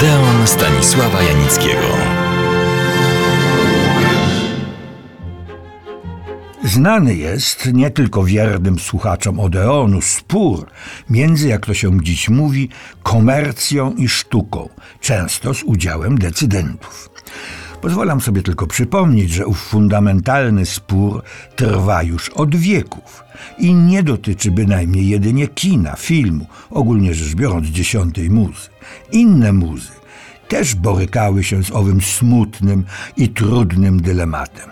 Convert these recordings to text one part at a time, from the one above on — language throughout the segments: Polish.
Odeon Stanisława Janickiego. Znany jest nie tylko wiernym słuchaczom Odeonu spór między, jak to się dziś mówi, komercją i sztuką, często z udziałem decydentów. Pozwalam sobie tylko przypomnieć, że ów fundamentalny spór trwa już od wieków i nie dotyczy bynajmniej jedynie kina, filmu, ogólnie rzecz biorąc dziesiątej muzy. Inne muzy też borykały się z owym smutnym i trudnym dylematem.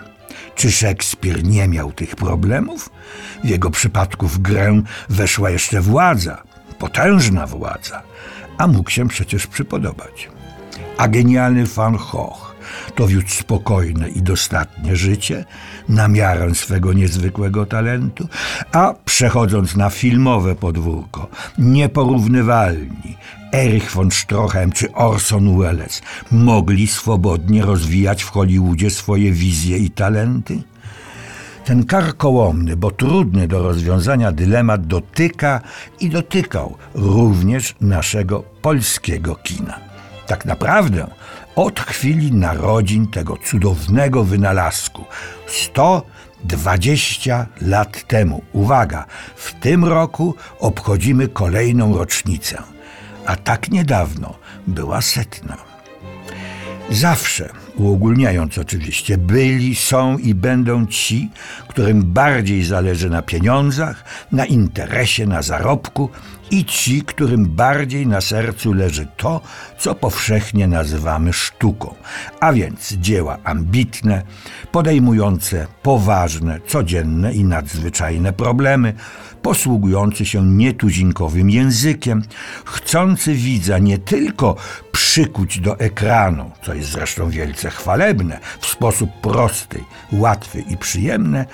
Czy Szekspir nie miał tych problemów? W jego przypadku w grę weszła jeszcze władza, potężna władza, a mógł się przecież przypodobać. A genialny Van Gogh to wiódł spokojne i dostatnie życie, na miarę swego niezwykłego talentu, a przechodząc na filmowe podwórko, nieporównywalni Erich von Strochem czy Orson Welles mogli swobodnie rozwijać w Hollywoodzie swoje wizje i talenty? Ten karkołomny, bo trudny do rozwiązania dylemat dotyka i dotykał również naszego polskiego kina. Tak naprawdę od chwili narodzin tego cudownego wynalazku 120 lat temu. Uwaga, w tym roku obchodzimy kolejną rocznicę, a tak niedawno była setna. Zawsze, uogólniając oczywiście, byli, są i będą ci, którym bardziej zależy na pieniądzach, na interesie, na zarobku i ci, którym bardziej na sercu leży to, co powszechnie nazywamy sztuką, a więc dzieła ambitne, podejmujące poważne, codzienne i nadzwyczajne problemy, posługujący się nietuzinkowym językiem, chcący widza nie tylko przykuć do ekranu, co jest zresztą wielce chwalebne, w sposób prosty, łatwy i przyjemny,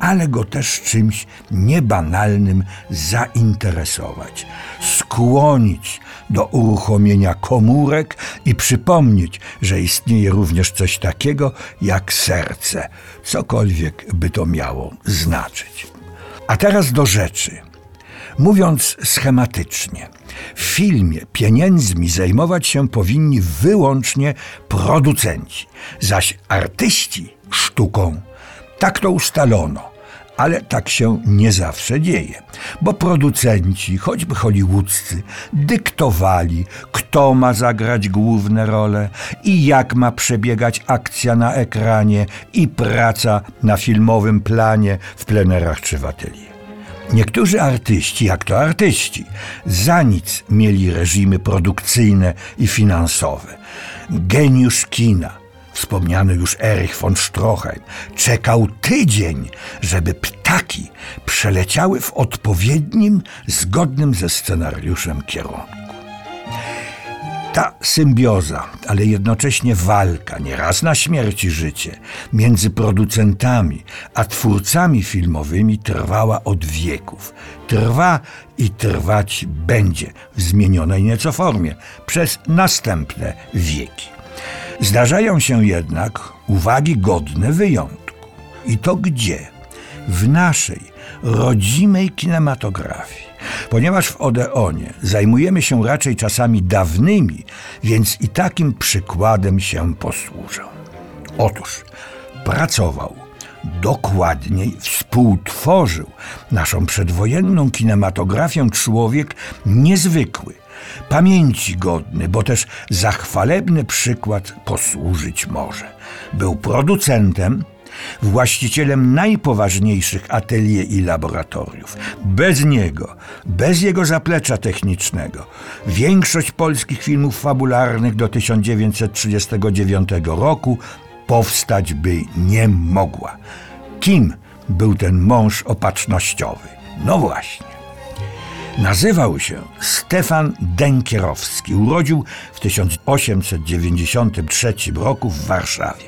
ale go też czymś niebanalnym zainteresować, skłonić do uruchomienia komórek i przypomnieć, że istnieje również coś takiego jak serce, cokolwiek by to miało znaczyć. A teraz do rzeczy. Mówiąc schematycznie, w filmie pieniędzmi zajmować się powinni wyłącznie producenci, zaś artyści sztuką. Tak to ustalono ale tak się nie zawsze dzieje, bo producenci, choćby hollywoodzcy, dyktowali, kto ma zagrać główne role i jak ma przebiegać akcja na ekranie i praca na filmowym planie w plenerach czy w atelier. Niektórzy artyści, jak to artyści, za nic mieli reżimy produkcyjne i finansowe. Geniusz kina, wspomniany już Erich von Stroheim, czekał tydzień, żeby ptaki przeleciały w odpowiednim, zgodnym ze scenariuszem kierunku. Ta symbioza, ale jednocześnie walka, nieraz na śmierć i życie, między producentami a twórcami filmowymi trwała od wieków. Trwa i trwać będzie w zmienionej nieco formie przez następne wieki. Zdarzają się jednak uwagi godne wyjątku. I to gdzie? W naszej rodzimej kinematografii. Ponieważ w Odeonie zajmujemy się raczej czasami dawnymi, więc i takim przykładem się posłużę. Otóż pracował, dokładniej współtworzył naszą przedwojenną kinematografię człowiek niezwykły, pamięci godny, bo też za chwalebny przykład posłużyć może. Był producentem, właścicielem najpoważniejszych atelier i laboratoriów. Bez niego, bez jego zaplecza technicznego, większość polskich filmów fabularnych do 1939 roku powstać by nie mogła. Kim był ten mąż opatrznościowy? No właśnie. Nazywał się Stefan Denkierowski. Urodził w 1893 roku w Warszawie.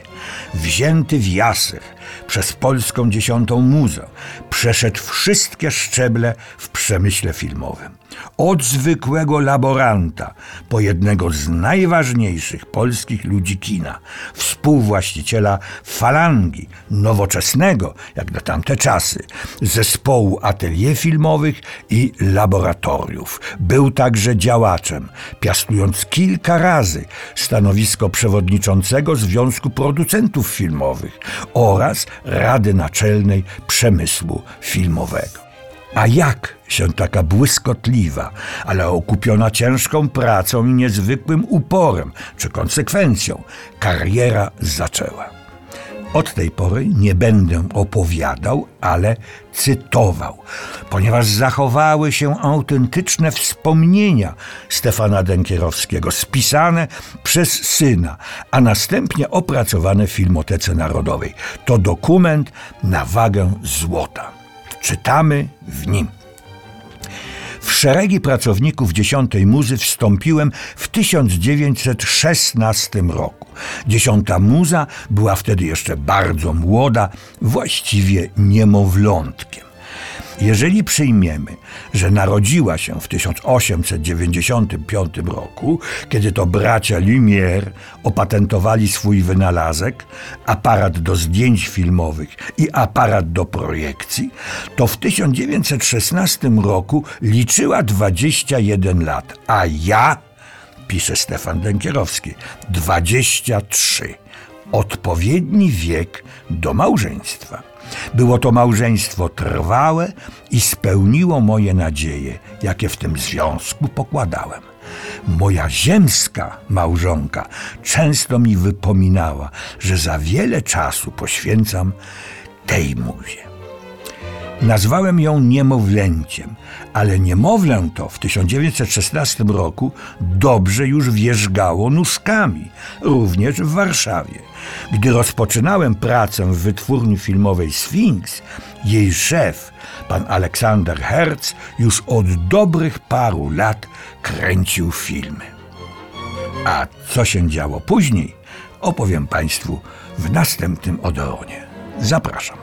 Wzięty w jasyr przez polską dziesiątą muzę. Przeszedł wszystkie szczeble w przemyśle filmowym. Od zwykłego laboranta po jednego z najważniejszych polskich ludzi kina, współwłaściciela falangi, nowoczesnego, jak na tamte czasy, zespołu atelier filmowych i laboratoriów. Był także działaczem, piastując kilka razy stanowisko przewodniczącego Związku Producentów Filmowych oraz Rady Naczelnej Przemysłu Filmowego. A jak się taka błyskotliwa, ale okupiona ciężką pracą i niezwykłym uporem czy konsekwencją kariera zaczęła? Od tej pory nie będę opowiadał, ale cytował, ponieważ zachowały się autentyczne wspomnienia Stefana Denkierowskiego, spisane przez syna, a następnie opracowane w Filmotece Narodowej. To dokument na wagę złota. Czytamy w nim. Szeregi pracowników dziesiątej muzy wstąpiłem w 1916 roku. Dziesiąta muza była wtedy jeszcze bardzo młoda, właściwie niemowlątkiem. Jeżeli przyjmiemy, że narodziła się w 1895 roku, kiedy to bracia Lumière opatentowali swój wynalazek, aparat do zdjęć filmowych i aparat do projekcji, to w 1916 roku liczyła 21 lat, a ja, pisze Stefan Denkierowski, 23. Odpowiedni wiek do małżeństwa. Było to małżeństwo trwałe i spełniło moje nadzieje, jakie w tym związku pokładałem. Moja ziemska małżonka często mi wypominała, że za wiele czasu poświęcam tej muzie. Nazwałem ją niemowlęciem, ale niemowlę to w 1916 roku dobrze już wierzgało nóżkami, również w Warszawie. Gdy rozpoczynałem pracę w wytwórni filmowej Sphinx, jej szef, pan Aleksander Herz, już od dobrych paru lat kręcił filmy. A co się działo później, opowiem Państwu w następnym Odeonie. Zapraszam.